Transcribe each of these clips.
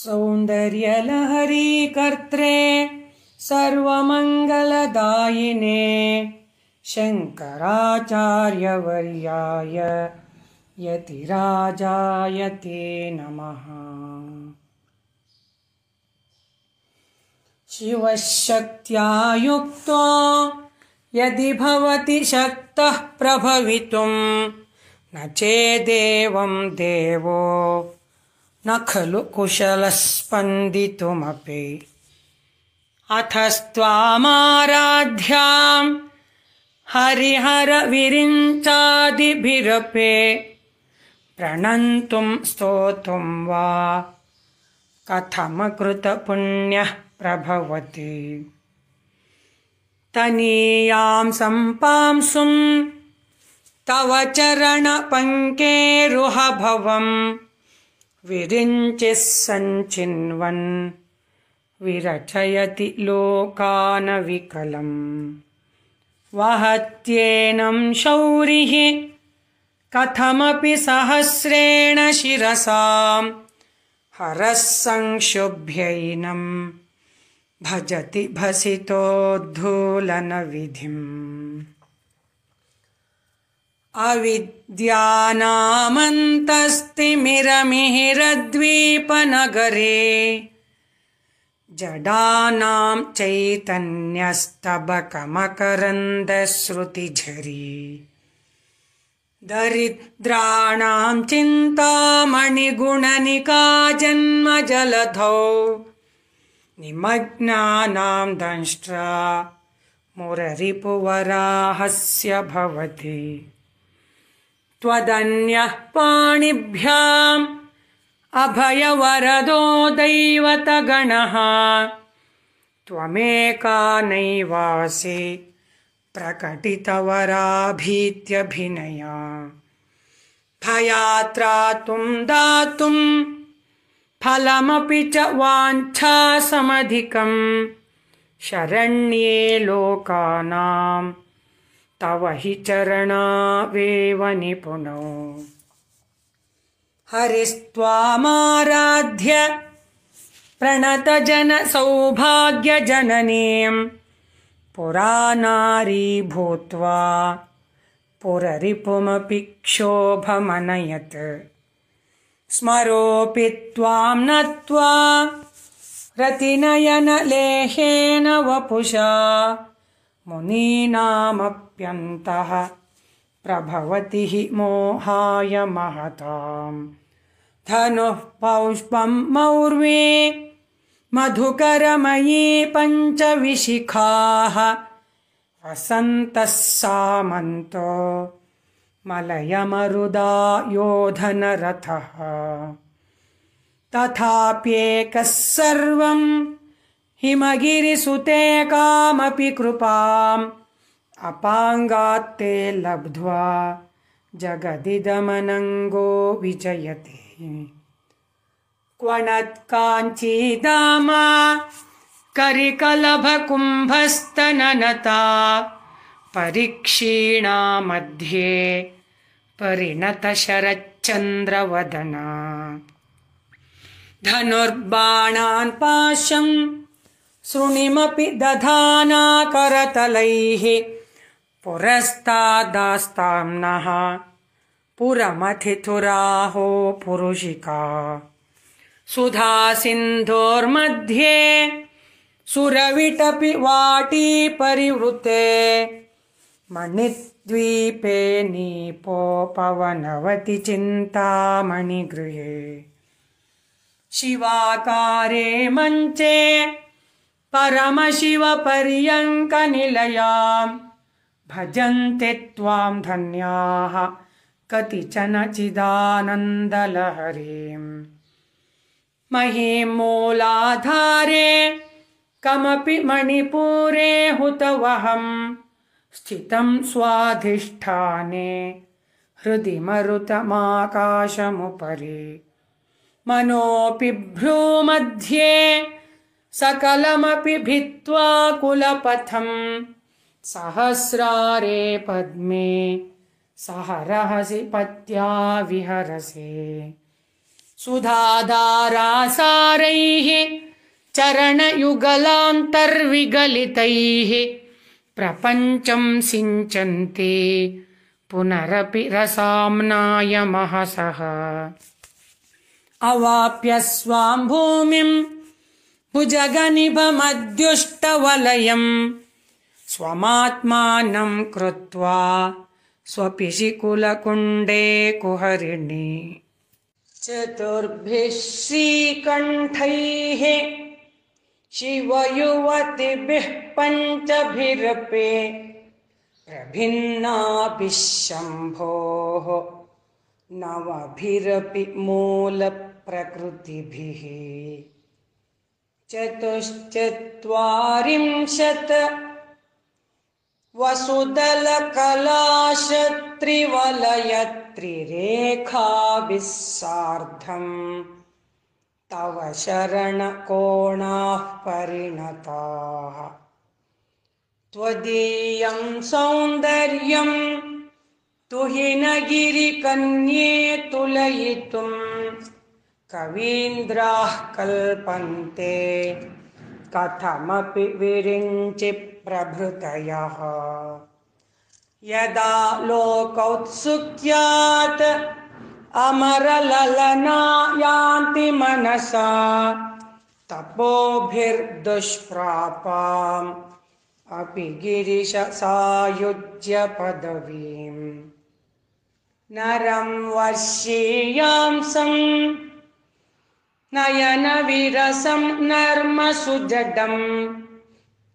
सौन्दर्यलहरी कर्त्रे सर्वमङ्गलदायिने शङ्कराचार्यवर्याय यतिराजायते नमः। शिवः शक्त्या युक्तो यदि भवति शक्तः प्रभवितुम् न चेदेवं देवो न खलु कुशलः स्पन्दितुमपि अथस्त्वामाराध्याम् हरिहरविरिञ्चादिभिरपे प्रणन्तुं स्तोतुं वा कथमकृतपुण्यः प्रभवति। तनीयां सम्पांसुं तव चरणपङ्केरुहभवम् विरिञ्चिः सञ्चिन्वन् विरचयति लोकानविकलम्। वहत्येनं शौरिः कथमपि सहस्रेण शिरसाम्। हरः संशुभ्यैनम् भजति भसितोद्धूलनविधिम् अविद्यानामन्तस्तिमिरमिहिरद्वीपनगरे जडानां चैतन्यस्तबकमकरन्दश्रुतिझरी। दरिद्राणां चिन्तामणिगुणनिका जन्मजलधौ निमग्नानां दंष्ट्रा मुररिपुवराहस्य भवति त्वदन्यः पाणिभ्याम् अभयवरदो दैवतगणः। त्वमेका नैवासि प्रकटितवराभीत्यभिनया। भयात्रातुं दातुम् फलमपि च वाञ्छासमधिकम् शरण्ये लोकानां तव हि चरणावेव निपुणो। हरिस्त्वामाराध्य प्रणतजनसौभाग्यजननीम् पुरा नारी भूत्वा पुररिपुमपि क्षोभमनयत्। स्मरोऽपि त्वां नत्वा रतिनयनलेहेन वपुषा प्रभवति हि मोहाय महताम्। धनुः पौष्पं मौर्वे मधुकरमयी पञ्चविशिखाः। वसन्तः सामन्तो मलयमरुदा योधनरथः। तथाप्येकः सर्वम् हिमगिरिसुते कामपि कृपाम् अपाङ्गात्ते लब्ध्वा जगदिदमनङ्गो विजयते। क्वणत्काञ्चीदामा करिकलभकुम्भस्तननता परीक्षीणा मध्ये परिणतशरच्चन्द्रवदना। धनुर्बाणान् पाशम् शृणिमपि दधाना करतलैः पुरस्तादास्तां नः पुरमथितुराहो पुरुषिका। सुधा सिन्धोर्मध्ये सुरविटपि वाटी परिवृते। मणिद्वीपे नीपोपवनवति चिन्तामणिगृहे। शिवाकारे मञ्चे परमशिवपर्यङ्कनिलयाम् भजन्ते त्वां धन्याः। कतिचन चिदानन्दलहरीम् महीं मूलाधारे कमपि मणिपुरे हुतवहम्। स्थितं स्वाधिष्ठाने हृदि मरुतमाकाशमुपरि। मनोऽपि भ्रूमध्ये सकलमपि भित्त्वा कुलपथम् सहस्रारे पद्मे सह रहसि पत्या विहरसे सुधाधारासारैः चरणयुगलान्तर्विगलितैः प्रपञ्चं सिञ्चन्ति पुनरपि रसाम्नाय महसः अवाप्य स्वां भूमिम् भुजगनिभमद्युष्टवलयम् स्वमात्मानं कृत्वा स्वपिशिकुलकुण्डे कुहरिणि। चतुर्भिः श्रीकण्ठैः शिवयुवतिभिः पञ्चभिरपि प्रभिन्नाभिः शम्भोः नवभिरपि मूलप्रकृतिभिः चतुश्चत्वारिंशत् वसुदलकलाशत्रिवलयत्रिरेखाभिः सार्धम् तव शरणकोणाः परिणताः। त्वदीयं सौन्दर्यं तुहिनगिरिकन्ये तुलयितुम्। कवीन्द्राः कल्पन्ते। कथमपि विरिञ्चि प्रभृतयः। यदा लोकौत्सुक्यात् अमरललना यान्ति मनसा तपोभिर्दुष्प्रापाम् अपि गिरिशसायुज्य पदवीम्। नरं वश्येयांसं नयनविरसं नर्मसुजडम्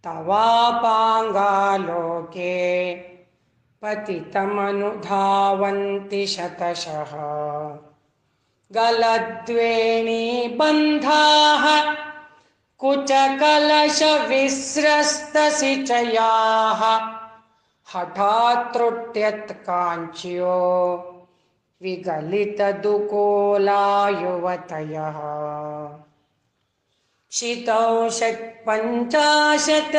तवापाङ्गालोके पतितमनुधावन्ति शतशः। गलद्वेणीबन्धाः कुचकलशविस्रस्तसिचयाः हठात्त्रुट्यत्काञ्च्यो विगलितदुकोला युवतयः षट्पञ्चाशत्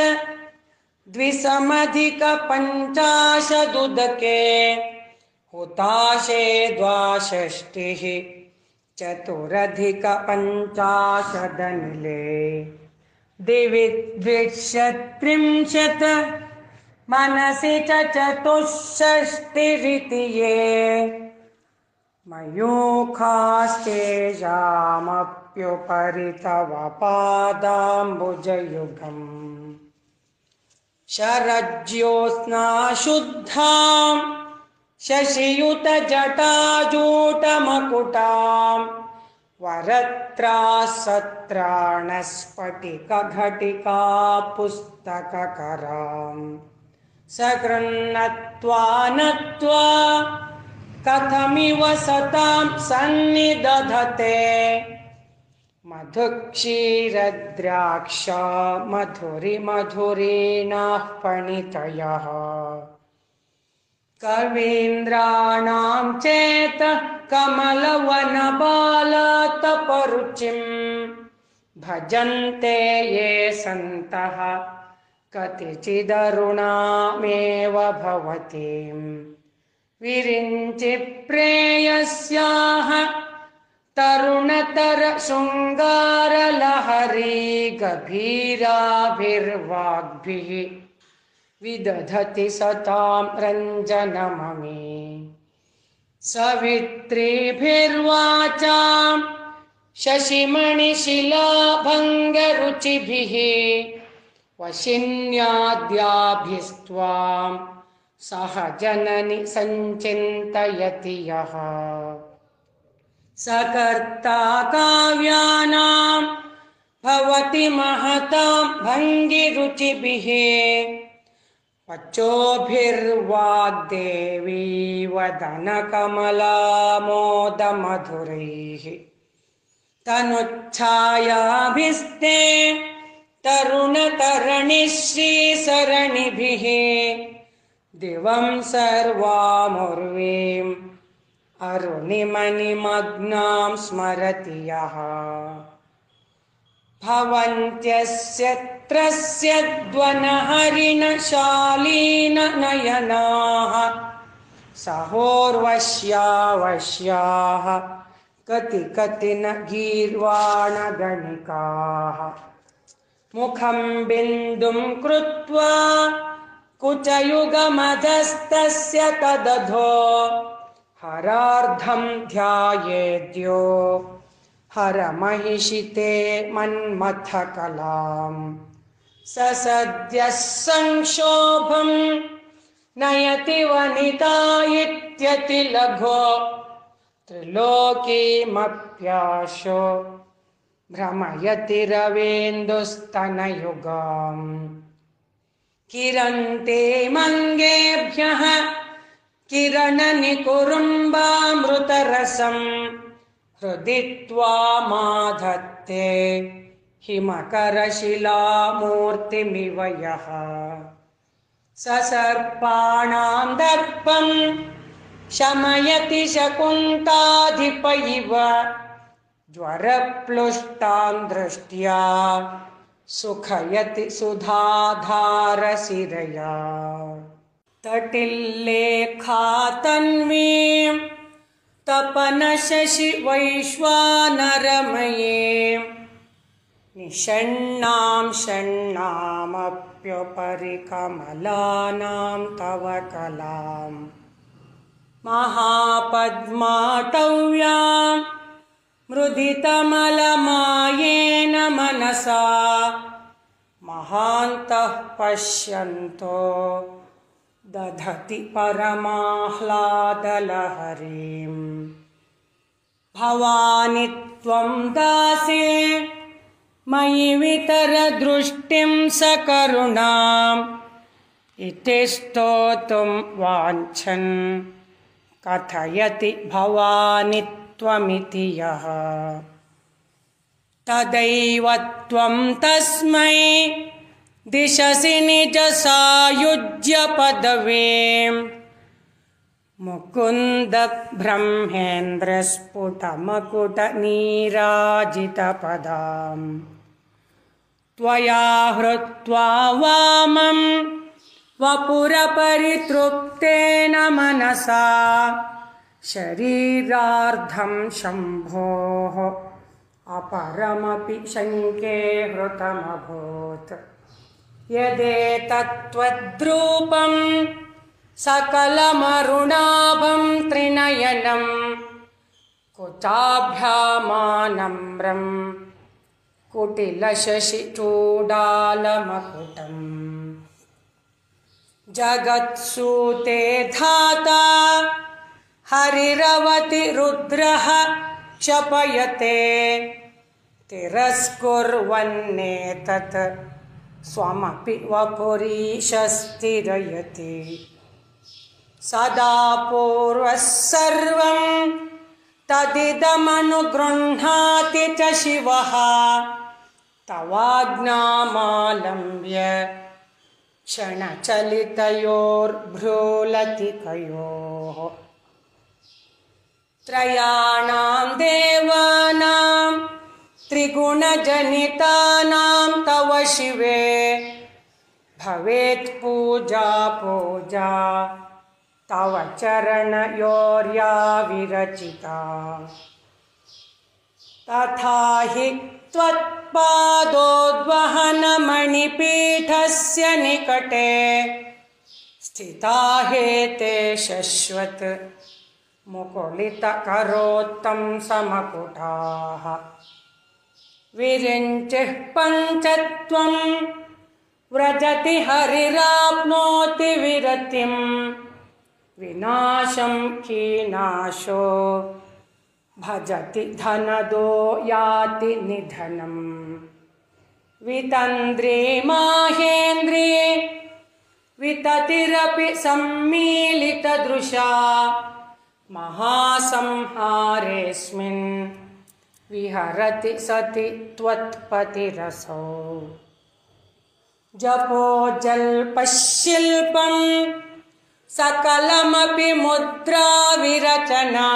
द्विसमधिकपञ्चाशदुदके हुताशे द्वाषष्टिः चतुरधिकपञ्चाशदनिले। दिवि द्विषत्रिंशत् मनसि च चतुष्षष्टिरिति ये। मयूखास्तेषामप्युपरि तव पादाम्बुजयुगम् शरज्योत्स्नाशुद्धाम् शशियुतजटाजूटमकुटाम् वरत्रासत्राणस्फटिकघटिका पुस्तककराम् सकृन्नत्वा नत्वा कथमिव सतां सन्निदधते। मधुक्षीरद्राक्षा मधुरिमधुरीणाः पणितयः। कवीन्द्राणां चेत कमलवनबालातपरुचिम् भजन्ते ये सन्तः कतिचिदरुणामेव भवतीम् विरिञ्चि तरुणतर शृङ्गारलहरी गभीराभिर्वाग्भिः विदधति सतां रञ्जनममे सवित्रीभिर्वाचां शशिमणिशिलाभङ्गरुचिभिः वशिन्याद्याभिस्त्वां सह जननि सञ्चिन्तयति यः। सकर्ता काव्यानां भवति महतां भङ्गिरुचिभिः। वचोभिर्वाग्देवी वदनकमलामोदमधुरैः। तनुच्छायाभिस्ते तरुणतरणिश्रीसरणिभिः। दिवं सर्वामुर्वीम् अरुणिमणिमग्नां स्मरति यः। भवन्त्यस्य त्रस्य द्वनहरिणशालीननयनाः, सहोर्वश्यावश्याः कति कति न गीर्वाणगणिकाः मुखं बिन्दुं कृत्वा कुचयुगमधस्तस्य तदधो हरार्धं ध्यायेद्यो। हरमहिषिते मन्मथकलाम्। स सद्यः संक्षोभम् नयति वनिता इत्यतिलघो त्रिलोकीमप्याशो। भ्रमयति रवेन्दुस्तनयुगाम्। किरन्ते मङ्गेभ्यः किरणनिकुरुम्बामृतरसम् हृदि त्वामाधत्ते हिमकरशिलामूर्तिमिव यः। ससर्पाणां दर्पम् शमयति शकुन्ताधिप इव। ज्वरप्लुष्टां दृष्ट्या सुखयति सुधाधारशिरया तटिल्लेखातन्वीं तपनशशि वैश्वानरमये। निषण्णां षण्णामप्युपरि कमलानां तव कलाम् महापद्माटव्यां मृदितमलमायेन मनसा। महान्तः पश्यन्तो दधति परमाह्लादलहरीम्। भवानि त्वं दासे मयि वितरदृष्टिं सकरुणाम् इति स्तोतुं वाञ्छन् कथयति भवानि त्वमिति यः। तदैव त्वं तस्मै दिशसि निजसायुज्यपदवीम् मुकुन्दभ्रह्मेन्द्रस्फुटमकुटनीराजितपदाम् त्वया हृत्वा वामम् वपुरपरितृप्तेन मनसा। शरीरार्धं शम्भोः अपरमपि शङ्के हृतमभूत्। यदेतत्त्वद्रूपं सकलमरुणाभं त्रिनयनं कुचाभ्यामानम्रं कुटिलशशिचूडालमकुटम् जगत्सूते धाता हरिरवति रुद्रः क्षपयते तिरस्कुर्वन्नेतत् स्वमपि वपुरीशस्तिरयति। सदा पूर्वः सर्वं तदिदमनुगृह्णाति च शिवः। तवाज्ञामालम्ब्य क्षणचलितयोर्भ्रूलतिकयोः। त्रयाणां देवानां त्रिगुणजनितानां तव शिवे। भवेत् पूजा पूजा। तव चरणयोर्या विरचिता। तथा हि त्वत्पादोद्वहनमणिपीठस्य निकटे। स्थिता हेते शश्वत्। मुकुलितकरोत्तं समकुटाः। विरिञ्चिः पञ्चत्वं व्रजति हरिराप्नोति विरतिं विनाशं कीनाशो भजति धनदो याति निधनम् वितन्द्रे माहेन्द्रे विततिरपि सम्मीलितदृशा महासंहारेऽस्मिन् विहरति सति त्वत्पतिरसौ। जपो जल्पशिल्पं सकलमपि मुद्राविरचना।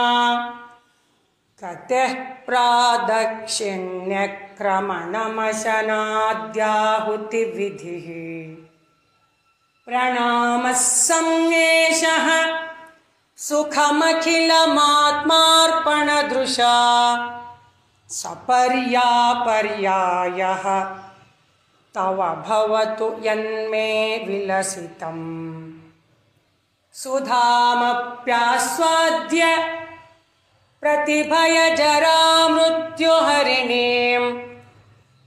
कतिः प्रादक्षिण्यक्रमणमशनाद्याहुतिविधिः। प्रणामः संवेशः सुखमखिलमात्मार्पणदृशा। सपर्यापर्यायः। तव भवतु यन्मे विलसितम्। सुधामप्यास्वाद्य प्रतिभयजरामृत्युहरिणीम्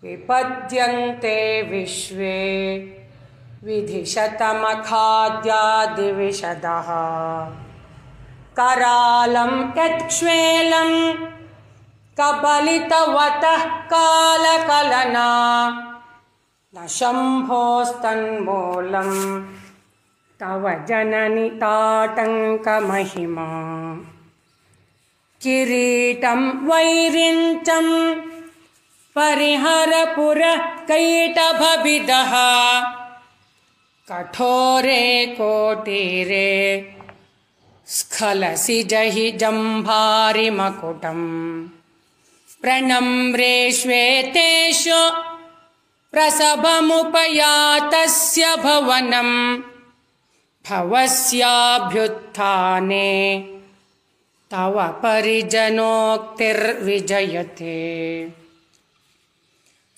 विपद्यन्ते विश्वे विधिशतमखाद्यादिविशदः। करालं यत्क्ष्वेलं कबलितवतः कालकलना न शम्भोस्तन्मूलम् तव जननि ताटङ्कमहिमा किरीटं वैरिञ्चं परिहरपुरः कठोरे कोटीरे स्खलसि जहि जम्भारिमकुटम्। प्रणम्रे श्वेतेषु प्रसभमुपयातस्य भवनम् भवस्याभ्युत्थाने तव परिजनोक्तिर्विजयते।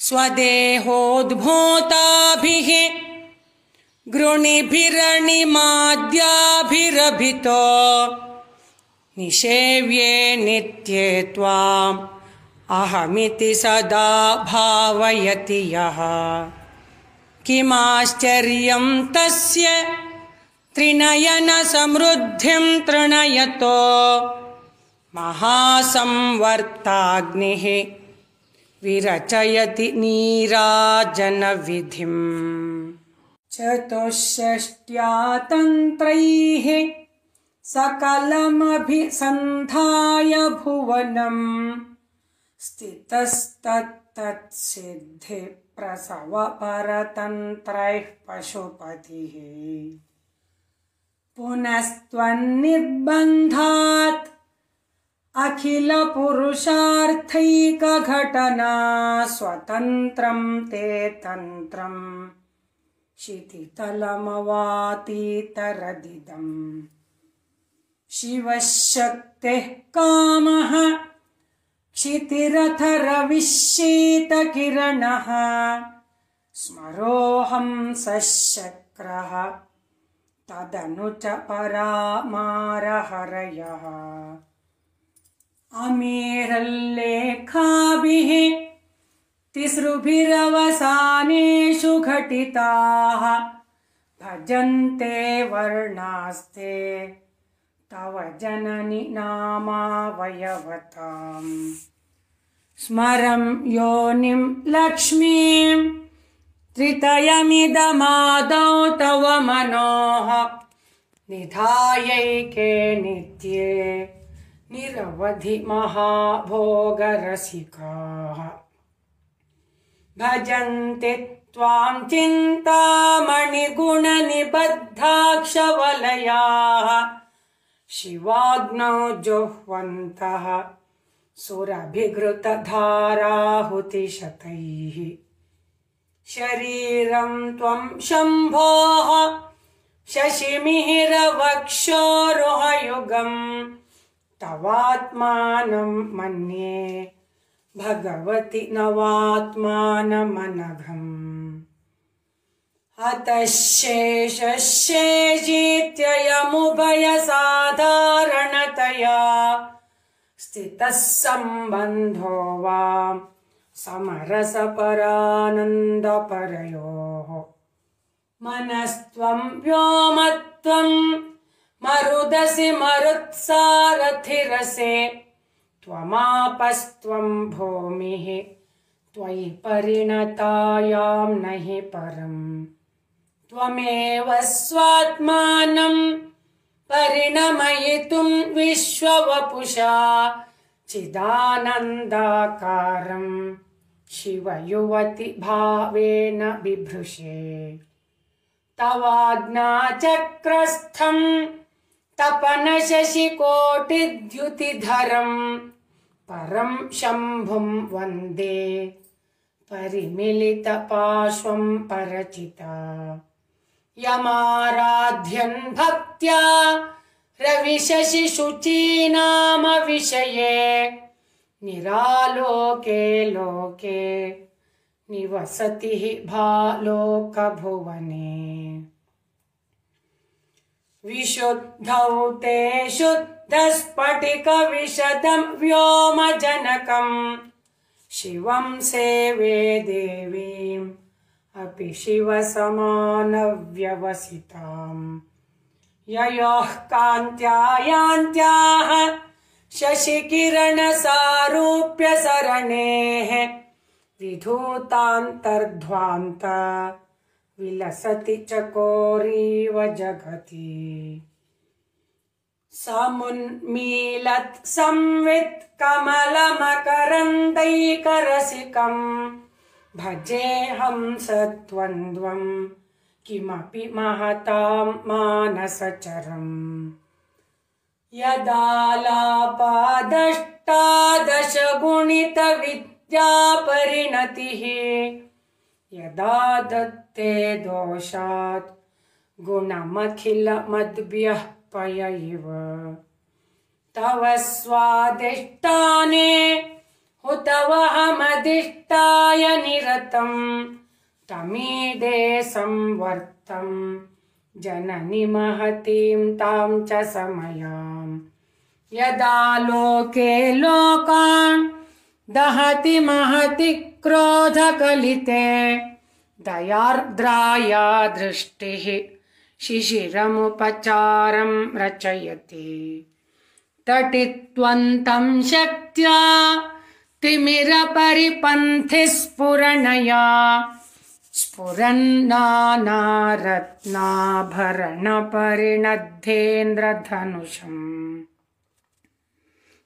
स्वदेहोद्भूताभिः गृणिभिरणिमाद्याभिरभितो निषेव्ये नित्ये त्वाम् अहमिति सदा भावयति यः। किमाश्चर्यं तस्य त्रिनयनसमृद्धिं तृणयतो महासंवर्ताग्निः विरचयति नीराजनविधिम्। चतुष्षष्ट्या तन्त्रैः सकलमभिसन्धाय भुवनम् स्थितस्तत्तत्सिद्धिप्रसवपरतन्त्रैः पशुपतिः। पुनस्त्वन्निर्बन्धात् अखिलपुरुषार्थैकघटना स्वतन्त्रं ते तन्त्रम् शिथितलमवातीतरदिदम् शिवः शक्तिः कामः क्षितिरथरविशीतकिरणः स्मरोऽहं सशक्रः तदनु च परामारहरयः। अमेरल्लेखाभिः तिसृभिरवसानेषु घटिताः। भजन्ते वर्णास्ते तव जननि नामावयवताम्। स्मरं योनिं लक्ष्मीं त्रितयमिदमादौ तव मनोः। निधायैके नित्ये निरवधि महाभोगरसिकाः। भजन्ति त्वां चिन्तामणिगुणनिबद्धाक्षवलयाः शिवाग्नौ जुह्वन्तः सुरभिघृतधाराहुतिशतैः। शरीरं त्वं शम्भोः शशिमिहिरवक्षोरुहयुगम् तवात्मानं मन्ये भगवति नवात्मानमनघम् हतशेषशेषीत्ययमुभयसाधारणतया स्थितः सम्बन्धो वा समरसपरानन्दपरयोः। मनस्त्वं व्योमत्वं मरुदसि मरुत्सारथिरसे त्वमापस्त्वं भूमिः त्वयि परिणतायां न हि परम् त्वमेव स्वात्मानं परिणमयितुं विश्ववपुषा चिदानन्दाकारं शिवयुवति भावेन बिभृशे तवाज्ञाचक्रस्थं तपनशशिकोटिद्युतिधरम् परं शम्भुं वन्दे। परिमिलितपार्श्वं परचिता यमाराध्यन् भक्त्या रविशशिशुचीनाम विषये निरालोके लोके निवसति हि भालोकभुवने। विशुद्धौ ते शुद्धस्फटिकविशदम् व्योमजनकम्। शिवं सेवे देवीम् अपि शिवसमानव्यवसिताम्। ययोः कान्त्यायान्त्याः शशिकिरणसारूप्यसरणेः विधूतान्तर्ध्वान्त विलसति चकोरीव जगति। समुन्मीलत् संवित् कमलमकरन्दैकरसिकम् भजेऽहं सत्वन्द्वम् किमपि महतां मानसचरम्। यदालापादष्टादशगुणितविद्यापरिणतिः यदा दत्ते दोषात् गुणमखिलमद्भ्यः पय इव। तव स्वादिष्टाने हुतवहमदिष्टाय निरतम् तमीदे संवर्तम् जननि महतीं तां च समयाम्। यदा लोके लोकान् दहति महति क्रोधकलिते दयार्द्राया दृष्टिः शिशिरमुपचारं रचयति। तटित्वन्तं शक्त्या तिमिरपरिपन्थि स्फुरणया स्फुरन्नानारत्नाभरणपरिणद्धेन्द्रधनुषम्।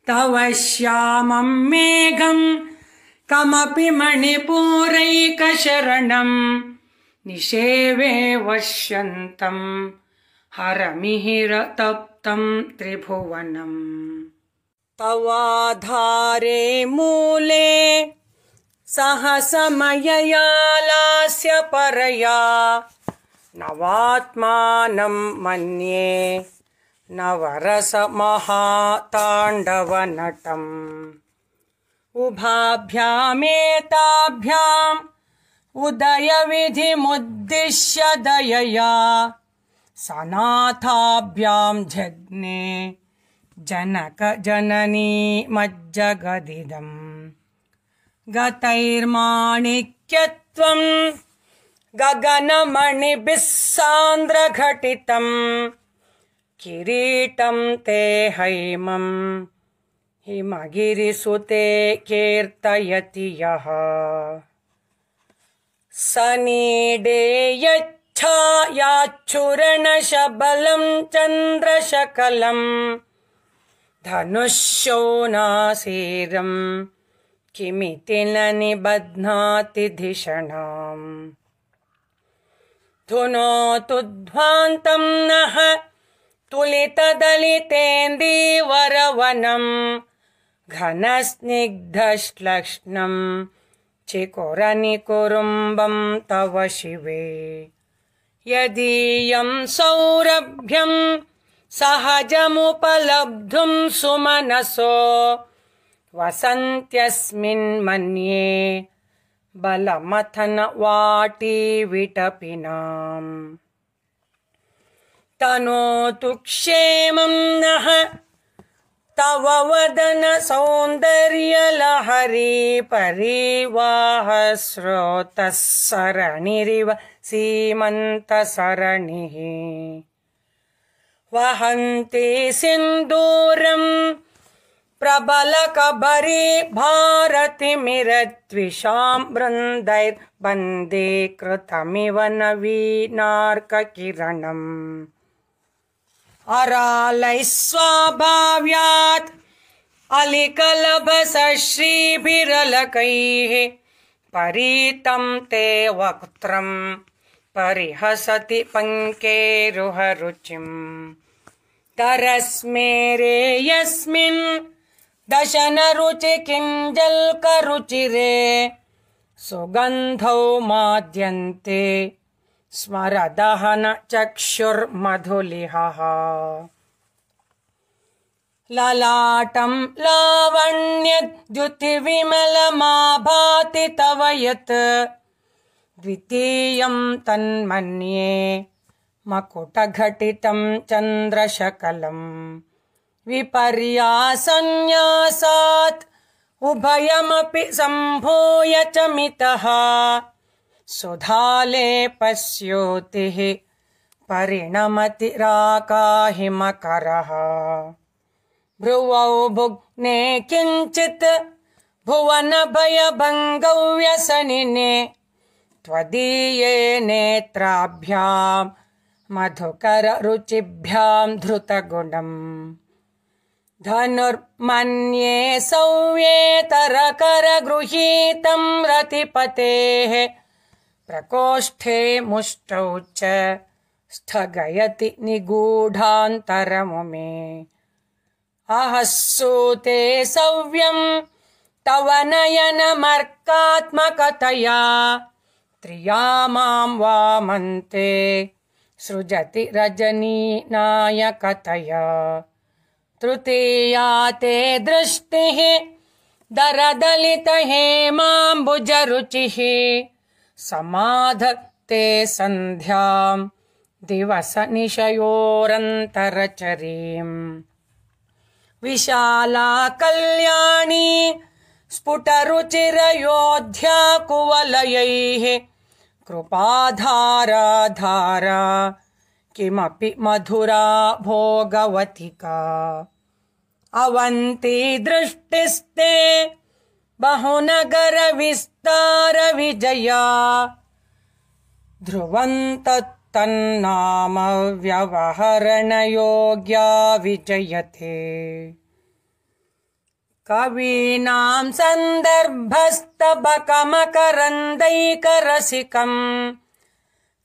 तव श्यामं मेघम् कमपि मणिपूरैकशरणम् निषेवे वश्यन्तम् हरमिहिरतप्तम् त्रिभुवनम् तवाधारे मूले सहसमययालास्य परया नवात्मानं मन्ये नवरसमहाताण्डवनटम्। उभाभ्यामेताभ्याम् उदयविधिमुद्दिश्य दयया सनाथाभ्यां जज्ञे जनक जननी मज्जगदिदम्। गतैर्माणिक्यत्वम्। गगनमणिभिः सान्द्रघटितम्। किरीटं ते हैमम्। हिमगिरिसुते कीर्तयति यः। स नीडे यच्छायाच्छुरणशबलं चन्द्रशकलम् धनुःशोनासीरम् किमिति न निबध्नाति धिषणाम् धुनोतु ध्वान्तम् नः तुलितदलितेन्दीवरवनम्। घनस्निग्धश्लक्ष्णम् चिकुरनिकुरुम्बम् तव शिवे। यदीयम् सौरभ्यम् सहजमुपलब्धुम् सुमनसो। वसन्त्यस्मिन्मन्ये बलमथनवाटी विटपिनाम्। तनोतु क्षेमं नः तव वदन सौन्दर्यलहरी परिवाह स्रोतः सरणिरिव सीमन्तसरणिः वहन्ति सिन्दूरम् प्रबलकबरी भारतिमिरद्विषां बृन्दैर्बन्दीकृतमिव नवीनार्ककिरणम्। अरालैः स्वाभाव्यात् अलिकलभसश्रीभिरलकैः परीतं ते वक्त्रम् परिहसति पङ्केरुहरुचिम् करस्मेरे यस्मिन् दशनरुचि किञ्जल्करुचिरे सुगन्धौ माद्यन्ते स्मरदहन चक्षुर्मधुलिहः। ललाटं लावण्यद्युतिविमलमाभाति तव यत् द्वितीयं तन्मन्ये मकुटघटितं चन्द्रशकलम्। विपर्यासन्न्यासात् उभयमपि सम्भूय च मितः। सुधालेपस्योतिः परिणमतिराकाहिमकरः भ्रुवौ भुग्ने किञ्चित् भुवनभयभङ्गौ व्यसनिने त्वदीये नेत्राभ्याम् मधुकररुचिभ्याम् धृतगुणम्। धनुर्मन्ये सौव्येतरकरगृहीतम् रतिपतेः प्रकोष्ठे मुष्टौ च स्थगयति निगूढान्तरमुमे। अहस्सूते सव्यम् तव नयनमर्कात्मकतया त्रिया माम् वामन्ते सृजति रजनीनायकतया तृतीया ते दृष्टिः दरदलितहेमाम्बुजरुचिः। समाधत्ते सन्ध्याम् दिवसनिशयोरन्तरचरीम् विशाला कल्याणी स्फुटरुचिरयोध्या कुवलयैः कृपाधाराधारा किमपि मधुरा भोगवतिका। अवन्ती दृष्टिस्ते बहुनगरविस्तारविजया। ध्रुवन्तत्तन्नाम व्यवहरणयोग्या विजयते कवीनाम् सन्दर्भस्तबकमकरन्दैकरसिकम्।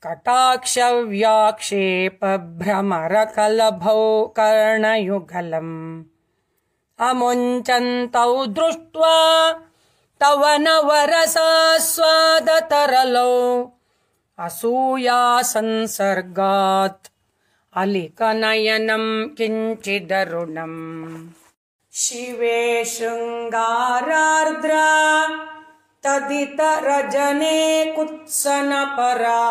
कटाक्षव्याक्षेपभ्रमरकलभौ कर्णयुगलम्। अमुञ्चन्तौ दृष्ट्वा तव नवरसास्वादतरलौ। असूया संसर्गात् अलिकनयनम् किञ्चिदरुणम् शिवे शृङ्गारार्द्रा तदितरजने कुत्सनपरा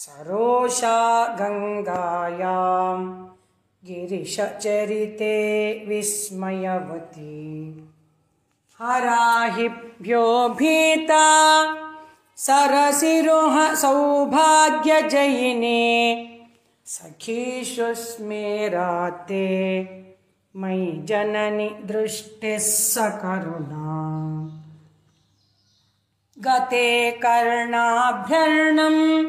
सरोषा गङ्गायाम् गिरिशचरिते विस्मयवती। हराहिभ्यो भीता सरसिरोह सौभाग्यजयिने सखीषु स्मेराते मयि जननि दृष्टिः सकरुणा। गते कर्णाभ्यर्णम्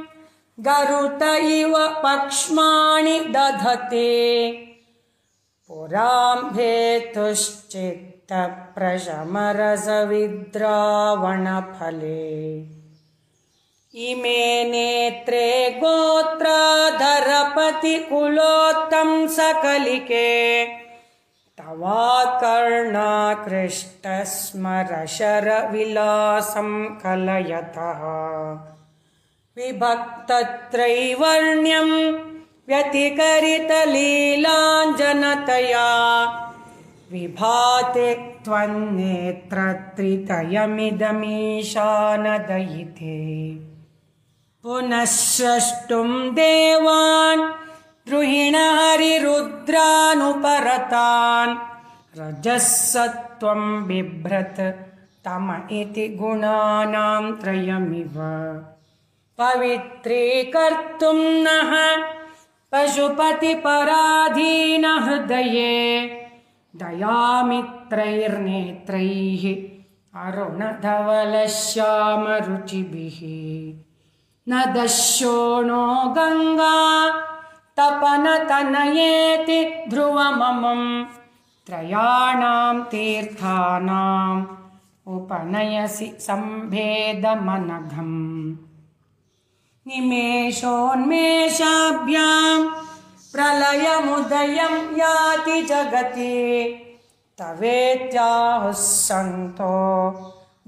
गरुत इव पक्ष्माणि दधते। पुराम्भेतुश्चित्तप्रशमरसविद्रावणफले इमे नेत्रे गोत्राधरपतिकुलोत्तं सकलिके तवाकर्णाकृष्टस्मरशरविलासं कलयतः। विभक्तत्रैवर्ण्यम् व्यतिकरितलीलाञ्जनतया विभाते त्वन्नेत्रत्रितयमिदमीशानदयिते। पुनः स्रष्टुम् देवान् द्रुहिणहरिरुद्रानुपरतान् रजः सत्त्वम् बिभ्रत्। तम इति गुणानाम् त्रयमिव। पवित्रीकर्तुम् नः। पशुपतिपराधीनहृदये। दयामित्रैर्नेत्रैः। अरुणधवलश्यामरुचिभिः। न दस्योणो गङ्गा तपनतनयेति ध्रुवममम् त्रयाणाम् तीर्थानाम् उपनयसि सम्भेदमनघम् निमेषोन्मेषाभ्याम् प्रलयमुदयम् याति जगति तवेत्याहुः सन्तो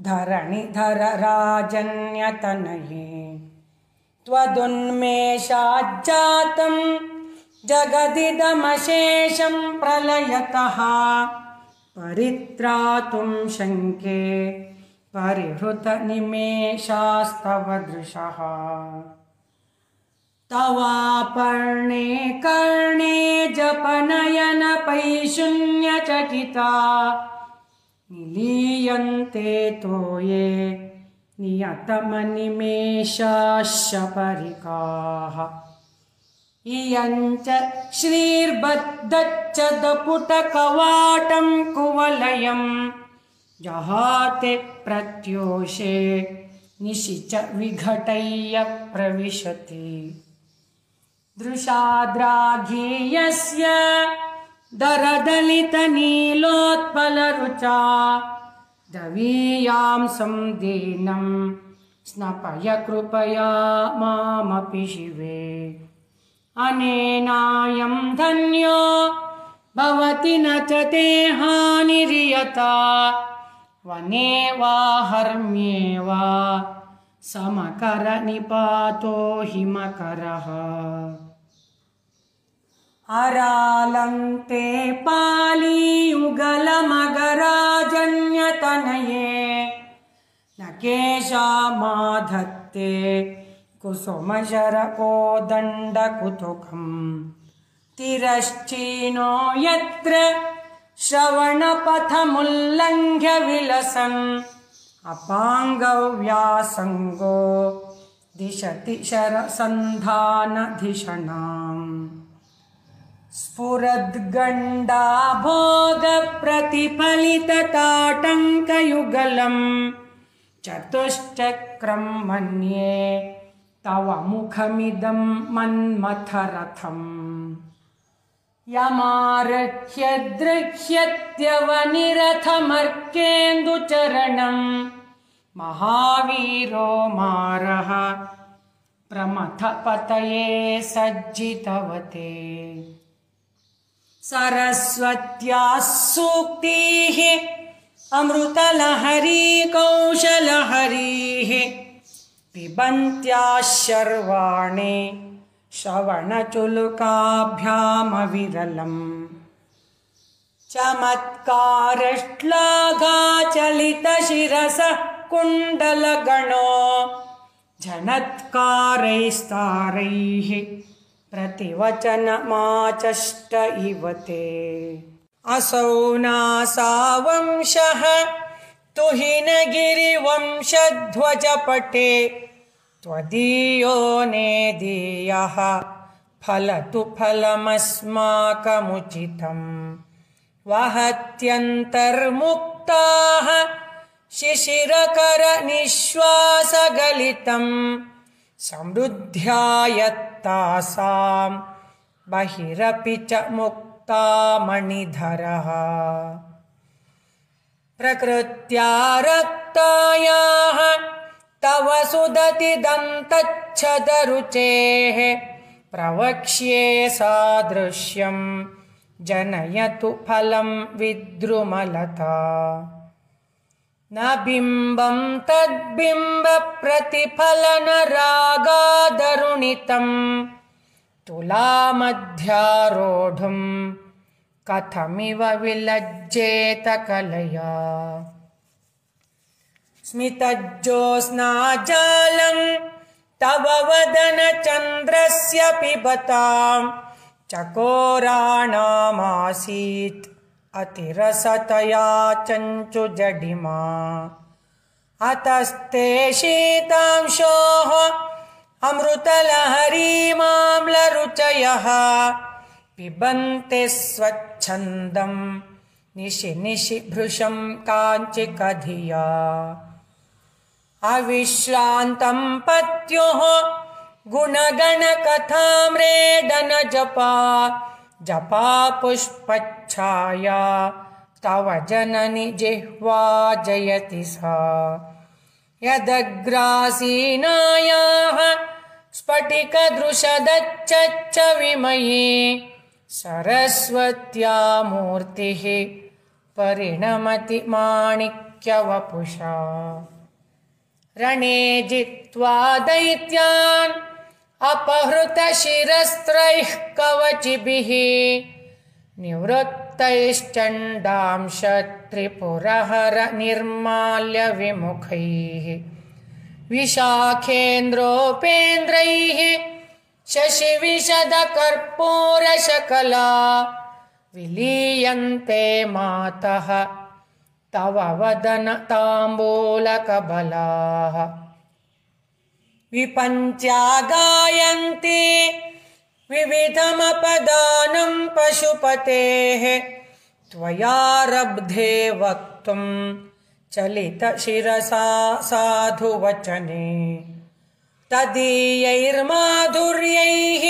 धरणिधर राजन्यतनये त्वदुन्मेषाज्जातम् जगदिदमशेषं प्रलयतः परित्रातुं शङ्के परिहृतनिमेषास्तव दृशः तवापर्णे कर्णे जपनयनपैशून्यचकिता निलीयन्ते तोये नियतमनिमेषाशपरिकाः इयञ्च श्रीर्बद्धच्छदपुटकवाटं कुवलयम् जहाते प्रत्योषे निशि च विघटय्य प्रविशति। दृशाद्राघीयस्य दरदलितनीलोत्पलरुचा दवीयां संदीनं स्नपय कृपया मामपि शिवे। अनेनायं धन्यो, भवति न च ते हानिर्यता वने वा हर्म्ये वा समकरनिपातो हिमकरः। अरालन्ते पालीयुगलमगराजन्यतनये। न केशामाधत्ते कुसुमशरकोदण्डकुतुकम्। तिरश्चीनो यत्र श्रवणपथमुल्लङ्घ्य विलसन् अपाङ्गव्यासङ्गो दिशति शरसन्धानधिषणाम् स्फुरद्गण्डा भोगप्रतिफलितताटङ्कयुगलम् चतुश्चक्रं मन्ये तव मुखमिदं मन्मथरथम्। यमारह्यदृह्यत्यवनिरथमर्केन्दुचरणम् महावीरो मारः प्रमथपतये सज्जितवते सरस्वत्याः सूक्तिः अमृतलहरी कौशलहरीः पिबन्त्याः शर्वाणि श्रवणचुलुकाभ्यामविरलम्। चमत्कारश्लाघाचलितशिरसः कुण्डलगणो झनत्कारैस्तारैः प्रतिवचनमाचष्ट इव ते। असौ नासावंशः तुहिनगिरिवंशध्वजपटे त्वदीयो नेदीयः फलतु फलमस्माकमुचितम्। वहत्यन्तर्मुक्ताः शिशिरकरनिःश्वासगलितम् समृद्ध्यायत्तासां बहिरपि च मुक्ता मणिधरः। प्रकृत्या रक्तायाः तव सुदति दन्तच्छदरुचेः। प्रवक्ष्ये सादृश्यम्। जनयतु फलं विद्रुमलता। न बिम्बं तद्बिम्बप्रतिफलनरागादरुणितम् तुलामध्यारोढुं कथमिव विलज्जेत कलया स्मितज्योत्स्नाजालं तव वदनचन्द्रस्य पिबताम् चकोराणामासीत् अतिरसतया चञ्चुजडिमा अतस्ते शीतांशोः अमृतलहरीमाम्लरुचयः। पिबन्ति स्वच्छन्दं निशि निशि भृशं काञ्चिकधिया। अविश्रान्तं पत्युः गुणगणकथाम्रेडन जपा जपा पुष्पच्छाया तव जननि जिह्वा जयति सा। यदग्रासीनायाः स्फटिकदृशदच्चच्च विमये सरस्वत्या मूर्तिः परिणमति माणिक्यवपुषा रणे जित्वा दैत्यान् अपहृतशिरस्त्रैः कवचिभिः निवृत्तैश्चण्डांश त्रिपुरहर निर्माल्य विमुखैः विशाखेन्द्रोपेन्द्रैः शशिविशदकर्पूरशकला विलीयन्ते मातः तव वदन ताम्बूलकबलाः विपञ्च्या गायन्ति विविधमपदानं पशुपतेः त्वयारब्धे वक्तुम् चलितशिरसा साधुवचने। तदीयैर्माधुर्यैः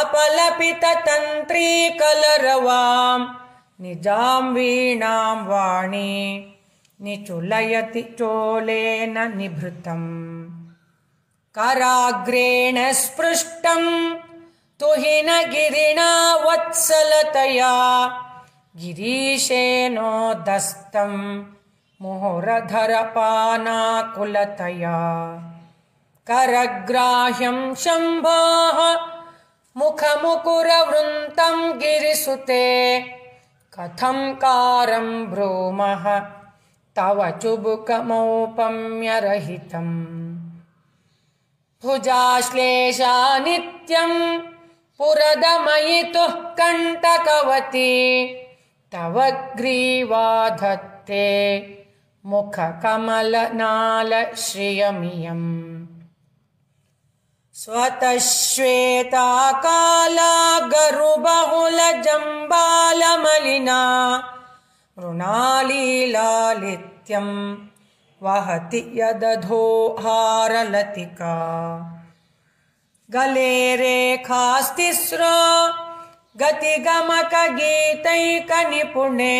अपलपिततन्त्रीकलरवाम् निजां वीणां वाणी निचुलयति चोलेन निभृतम् कराग्रेण स्पृष्टम्। तुहिनगिरिणा वत्सलतया। गिरीशेनोदस्तम् मुहुरधरपानाकुलतया। करग्राह्यं शम्भोः। मुखमुकुरवृन्तं गिरिसुते। कथं कारं भ्रूमः तव चुबुकमौपम्यरहितम् भुजाश्लेषा नित्यम् पुरदमयितुः कण्टकवती। तव ग्रीवा धत्ते मुखकमलनालश्रियमियम्। स्वतः श्वेता काला गरुबहुलजम्बालमलिना मृणालीलालित्यम् वहति यदधो हारलतिका। गले रेखास्तिस्रो गतिगमकगीतैकनिपुणे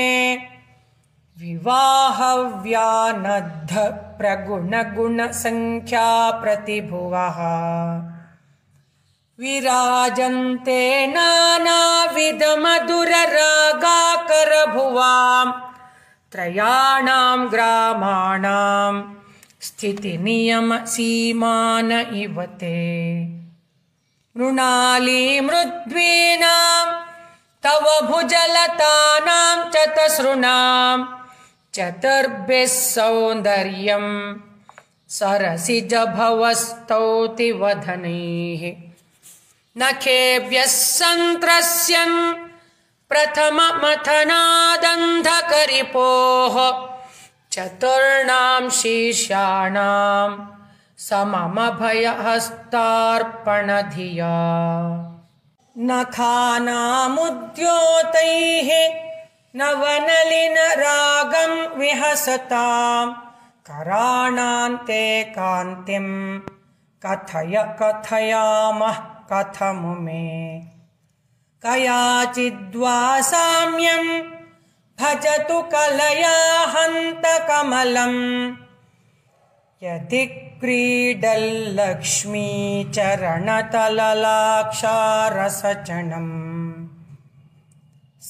विवाहव्यानद्ध प्रगुणगुणसङ्ख्या प्रतिभुवः विराजन्ते नानाविधमधुररागाकरभुवाम् त्रयाणां ग्रामाणां स्थितिनियमसीमान इव ते मृणालीमृद्वीनां तव भुजलतानां चतसृणां चतुर्भिः सौन्दर्यम् सरसिजभवस्तौति वदनैः नखेभ्यः सन्त्रस्यन् प्रथममथनादन्धकरिपोः चतुर्णां शीर्षाणां सममभयहस्तार्पणधिया। नखानामुद्योतैः नवनलिनरागं विहसताम् कराणान्ते कान्तिम् कथय कथयामः मे कयाचिद्वा साम्यम् भजतु कलया हन्तकमलम् यदि क्रीडल्लक्ष्मीचरणतललाक्षारसचनम्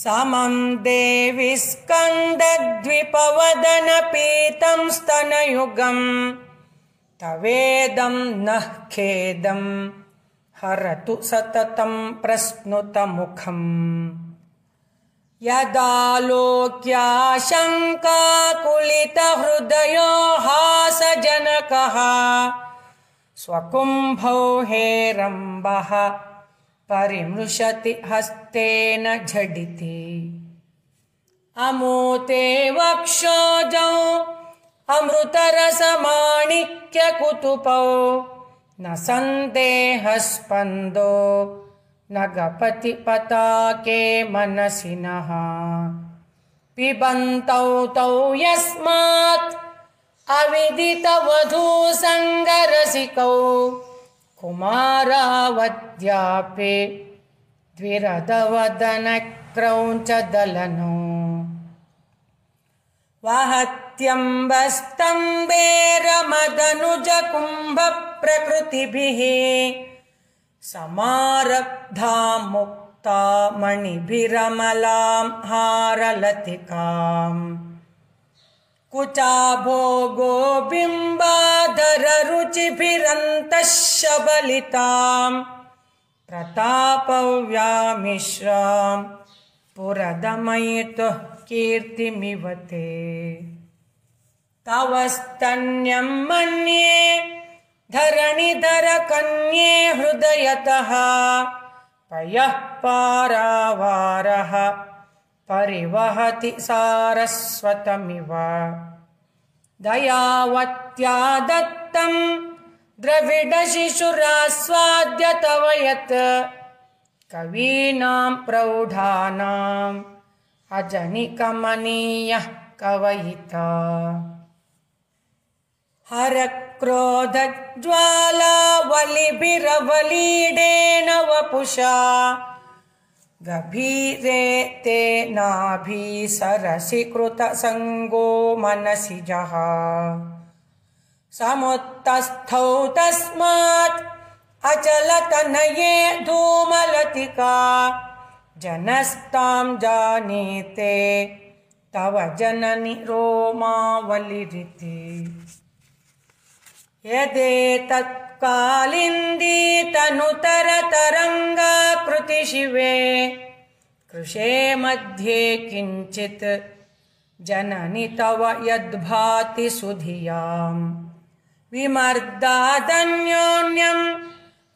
समं देवि स्कन्दद्विपवदनपीतं स्तनयुगम्। तवेदं नः खेदम् हरतु सततं प्रस्नुतमुखम् यदालोक्याशङ्काकुलितहृदयो हासजनकः स्वकुम्भौ हेरम्बः परिमृशति हस्तेन झटिति। अमूते वक्षोजौ अमृतरसमाणिक्यकुतुपौ न सन्देहस्पन्दो न गपति पताके मनसि नः पिबन्तौ तौ यस्मात् अविदितवधूसङ्गरसिकौ कुमारावद्यापे द्विरदवदनक्रौञ्चदलनो वहत्यम्बस्तम्बेरमदनुजकुम्भप्रकृतिभिः समारब्धा मुक्ता मणिभिरमलां हारलतिकाम् कुचाभोगो बिम्बाधररुचिभिरन्तः शबलिताम् प्रतापव्यामिश्राम् पुरदमयितुः कीर्तिमिव ते। तव मन्ये धरणिधरकन्ये हृदयतः। पयः पारावारः। परिवहति सारस्वतमिव। दयावत्या दत्तम् द्रविडशिशुरास्वाद्य तव यत् कवीनां प्रौढानाम् अजनिकमनीयः कवयिता। हरक्रोधज्वालावलिभिरवलीडेन वपुषा गभीरे ते नाभि कृतसङ्गो मनसि जः। समुत्तस्थौ तस्मात् अचलतनये धूमलतिका। जनस्तां जानीते तव जननि रोमावलिरिति यदेतत्कालिन्दीतनुतरतरङ्गाकृति शिवे कृशे मध्ये किञ्चित् जननि तव यद्भाति सुधियाम्। विमर्दादन्योन्यम्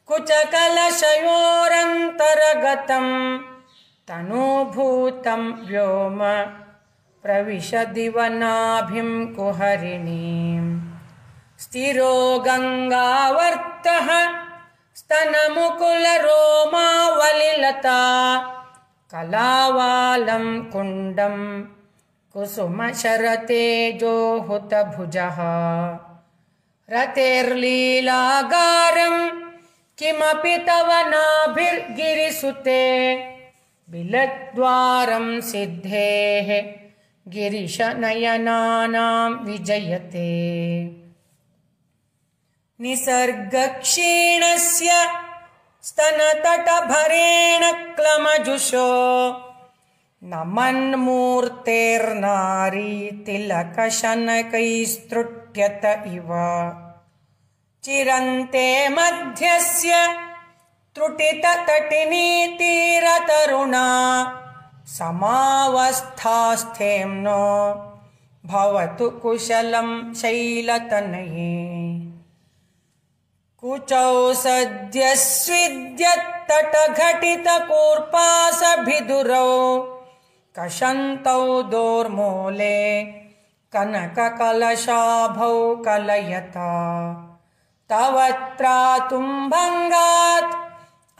कुचकलशयोरन्तरगतम् तनूभूतं व्योम प्रविशदिवनाभिं कुहरिणीम् स्थिरो गङ्गावर्तः स्तनमुकुलरोमावलिलता कलावालं कुण्डं कुसुमशरतेजोहुतभुजः। रतेर्लीलागारं किमपि तव नाभिर्गिरिसुते? बिलद्वारं सिद्धेः गिरिशनयनानां विजयते निसर्गक्षीणस्य स्तनतटभरेण क्लमजुषो। न मन्मूर्तेर्नारी तिलकशनकैस्तृट्यत इव। चिरन्ते मध्यस्य त्रुटिततटिनीतीरतरुणा। समावस्थास्थेम्नो भवतु कुशलं शैलतनये कुचौ सद्यस्विद्यत्तटघटितकूर्पासभिदुरौ। कषन्तौ दोर्मूले कनककलशाभौ कलयता। तव त्रातुं भङ्गात्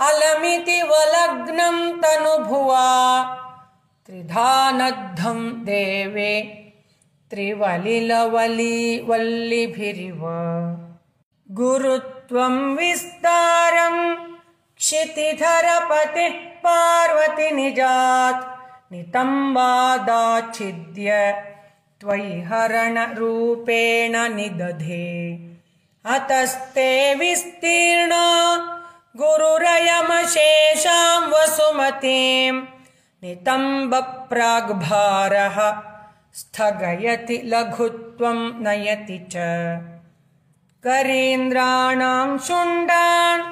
अलमिति वलग्नं तनुभुवा। त्रिधानद्धं देवे त्रिवलिलवली वल्लिभिरिव गुरुत्वं विस्तारम् क्षितिधरपतिः पार्वतीनिजात् नितम्बादाच्छिद्य त्वयि हरणरूपेण निदधे। अतस्ते विस्तीर्णा गुरुरयमशेषां वसुमतीं नितम्बप्राग्भारः स्थगयति लघुत्वं नयति च करीन्द्राणां शुण्डान्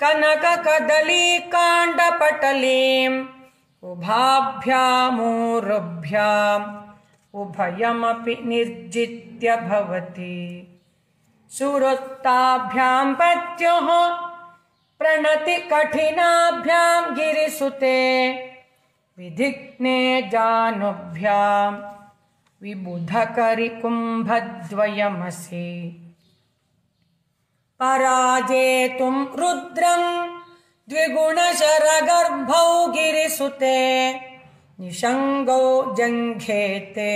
कनककदलीकाण्डपटलीम् उभाभ्यामूरुभ्याम् उभयमपि निर्जित्य भवति। सुहृत्ताभ्यां पत्युः, प्रणति कठिनाभ्यां गिरिसुते विधिग्ने जानुभ्यां, विबुधकरिकुम्भद्वयमसि। पराजेतुं रुद्रं द्विगुणशरगर्भौ गिरिसुते निषङ्गौ जङ्घेते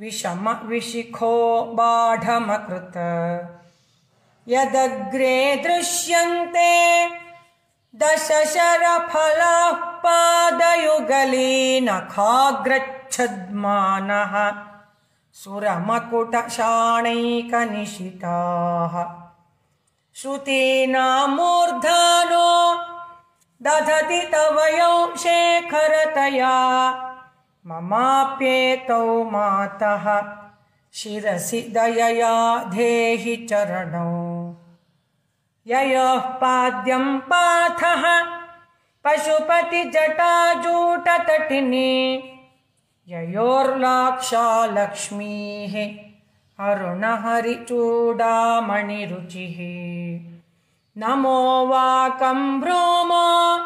विषम विशिखो बाढमकृत। यदग्रे दृश्यन्ते दशशरफलाः पादयुगलीनखाग्रच्छद्मानः सुरमकुटशाणैकनिशिताः श्रुतीनामूर्धानो दधति तव यौ शेखरतया ममाप्येतौ मातः शिरसि दयया धेहि चरणौ। ययोः पाद्यं पाथः पशुपतिजटाजूटतटिनी ययोर्लाक्षा लक्ष्मीः अरुणहरिचूडामणिरुचिः नमो वाकं भ्रूमो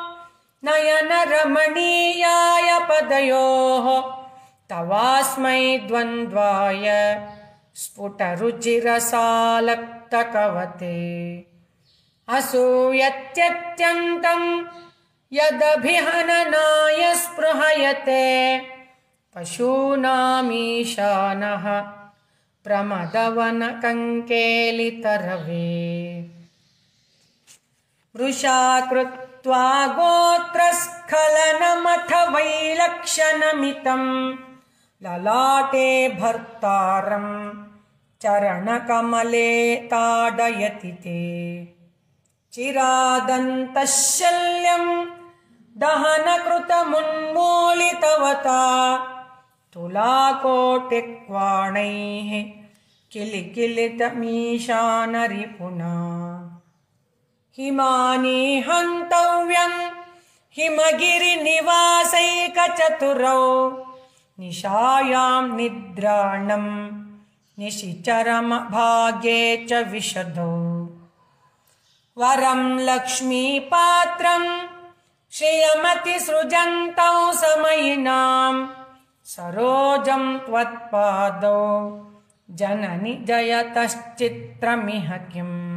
नयनरमणीयाय पदयोः। तवास्मै द्वन्द्वाय स्फुटरुचिरसालक्तकवते। असूयत्यत्यन्तं यदभिहननाय स्पृहयते। पशूनामीशानः प्रमदवनकङ्केलितरवे वृषा कृत्वा गोत्रस्खलनमथ वैलक्षणमितं ललाटे भर्तारं चरणकमले ताडयति ते। चिरादन्तः शल्यं दहनकृतमुन्मूलितवता तुलाकोटिक्वाणैः किलिकिलितमीशानरिपुना हिमानि हन्तव्यं हिमगिरिनिवासैकचतुरौ। निशायां निद्राणं निशिचरमभागे च विशदौ। वरं लक्ष्मीपात्रं श्रियमतिसृजन्तौ समयिनां सरोजं त्वत्पादौ। जननि जयतश्चित्रमिह किम्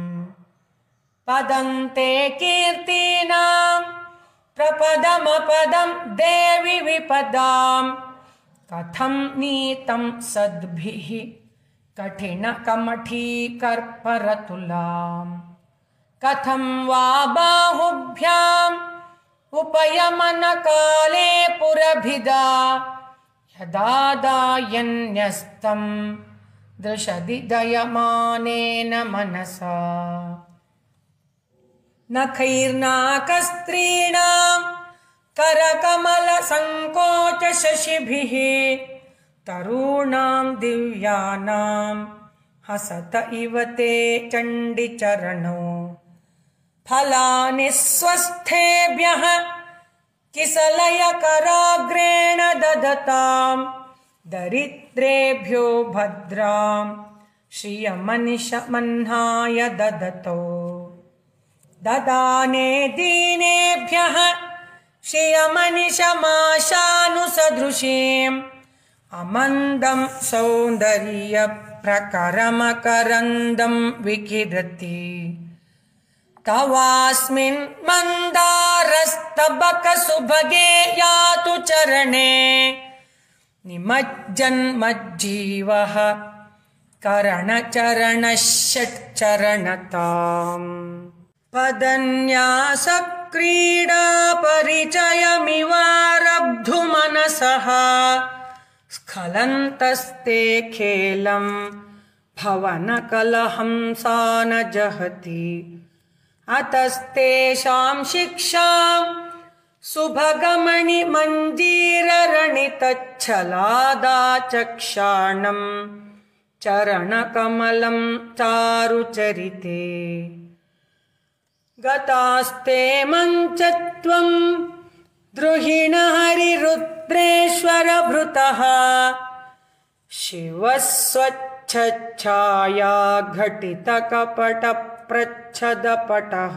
पदन्ते कीर्तीनां, प्रपदमपदं देवि विपदां। कथं नीतं सद्भिः कठिनकमठीकर्परतुलाम्। कथं वा बाहुभ्याम् उपयमनकाले पुरभिदा। यदा दायन्यस्तं दृशदि दयमानेन मनसा। नखैर्नाकस्त्रीणां करकमलसङ्कोचशशिभिः तरूणां दिव्यानां हसत इव ते चण्डिचरणौ। फलानि स्वस्थेभ्यः किसलयकराग्रेण ददतां दरिद्रेभ्यो भद्रां श्रियमनिशमह्नाय ददतो ददाने दीनेभ्यः श्रियमनिशमाशानुसदृशीम्। अमन्दं सौन्दर्यप्रकरमकरन्दं विकिरति तवास्मिन् मन्दारस्तबकसुभगे यातु चरणे। निमज्जन्मज्जीवः करणचरणः षट्चरणताम् पदन्यासक्रीडापरिचयमिवारब्धुमनसः। स्खलन्तस्ते खेलं भवनकलहंसा न जहति अतस्तेषां शिक्षां सुभगमणिमञ्जीररणितच्छलादाचक्षाणं चरणकमलं चारुचरिते गतास्ते मञ्चत्वं द्रुहिणहरिरुद्रेश्वरभृतः। शिवः स्वच्छच्छाया घटितकपटप्रच्छदपटः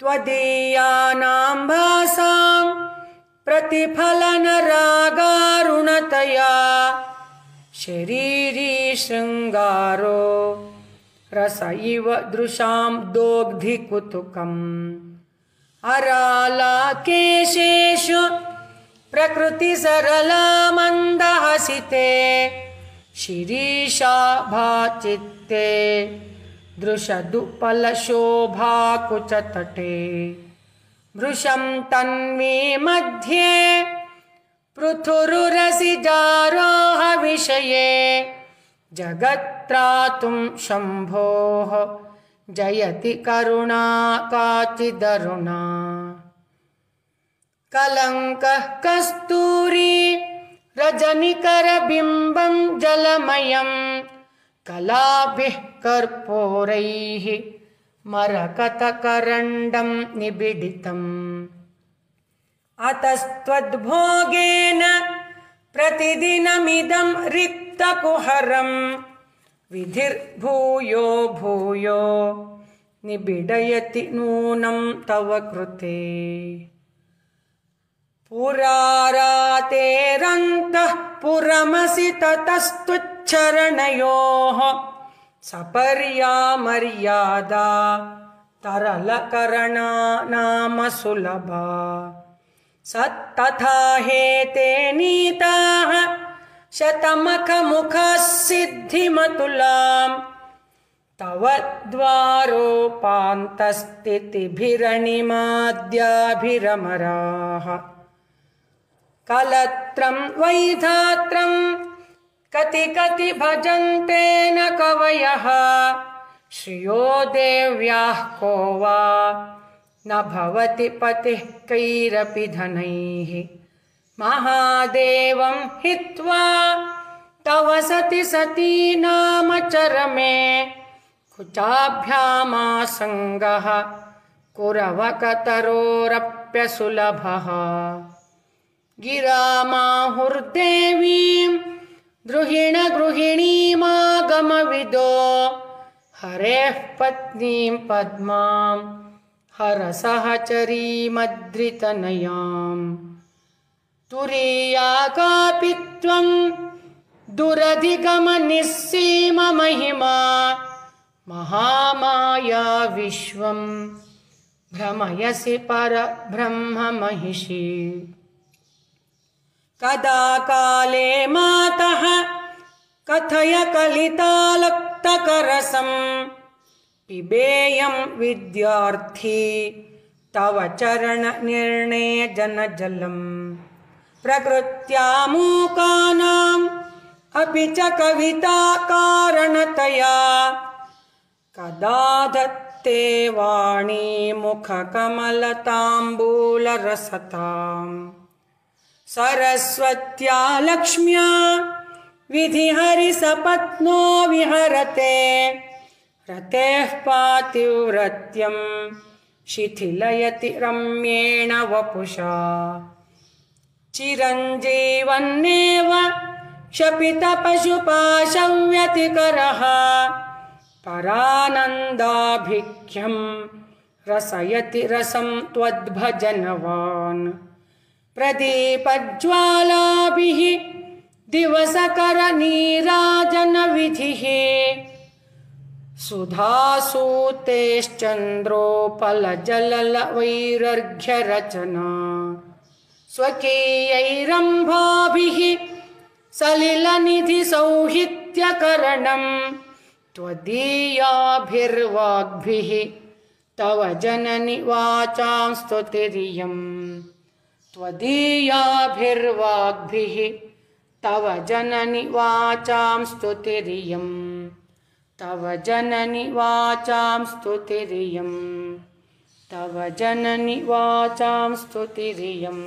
त्वदीयानां भासां प्रतिफलनरागारुणतया। शरीरी शृङ्गारो रस इव दृशां दोग्धिकुतुकम्। अरालाकेशेषु प्रकृतिसरला मन्दहसिते शिरीषा भाचित्ते दृशदुपलशोभाकुचतटे। वृषं तन्वी मध्ये पृथुरुरसिजारोहविषये जगत्त्रातुं शम्भोः। जयति करुणा काचिदरुणा कलङ्कः कस्तूरी रजनिकरबिम्बं जलमयं। कलाभिः कर्पूरैः मरकतकरण्डं निबिडितम्। अतस्त्वद्भोगेन प्रतिदिनमिदं रिक्तकुहरम् विधिर्भूयो भूयो। निबिडयति नूनं तव कृते। पुरारातेरन्तः पुरमसि ततस्तुच्छरणयोः। सपर्या मर्यादा तरलकरणा नाम सुलभा सत्तथा हेते नीताः शतमखमुखः सिद्धिमतुलाम् तव द्वारोपान्तस्थितिभिरणिमाद्याभिरमराः। कलत्रं वैधात्रं कति कति भजन्ते न कवयः। श्रियो देव्याः को वा? न भवति पतिः कैरपि धनैः। महादेवं हित्वा तव सति सती नाम चरमे कुचाभ्यामासङ्गः कुरवकतरोरप्यसुलभः। गिरामाहुर्देवीं द्रुहिण गृहिणीमागमविदो हरेः पत्नीं पद्मां हरसहचरीमद्रितनयाम् तुरीया कापि त्वं दुरधिगमनिस्सीममहिमा महामाया विश्वं भ्रमयसि परब्रह्ममहिषी कदा काले मातः कथय कलितालक्तकरसं पिबेयं विद्यार्थी तव चरणनिर्णयजनजलम् प्रकृत्या मूकानाम् अपि च कविताकारणतया कदा दत्ते वाणी मुखकमलताम्बूलरसताम्। सरस्वत्या लक्ष्म्या विधिहरिसपत्नो विहरते। रतेः पातिव्रत्यं शिथिलयति रम्येण वपुषा चिरञ्जीवन्नेव क्षपितपशुपाशव्यतिकरः परानन्दाभिख्यं रसयति रसं त्वद्भजनवान् प्रदीपज्वालाभिः दिवसकरनीराजनविधिः सुधासूतेश्चन्द्रोपलजलवैरर्घ्यरचना स्वकीयैरम्भाभिः सलिलनिधिसौहित्यकरणम् त्वदीयाभिर्वाग्भिः तव जननि वाचां स्तुतिरियम् त्वदीयाभिर्वाग्भिः तव जननि वाचां स्तुतिरियम् तव जननि वाचां स्तुतिरियम् तव जननि वाचां स्तुतिरियम्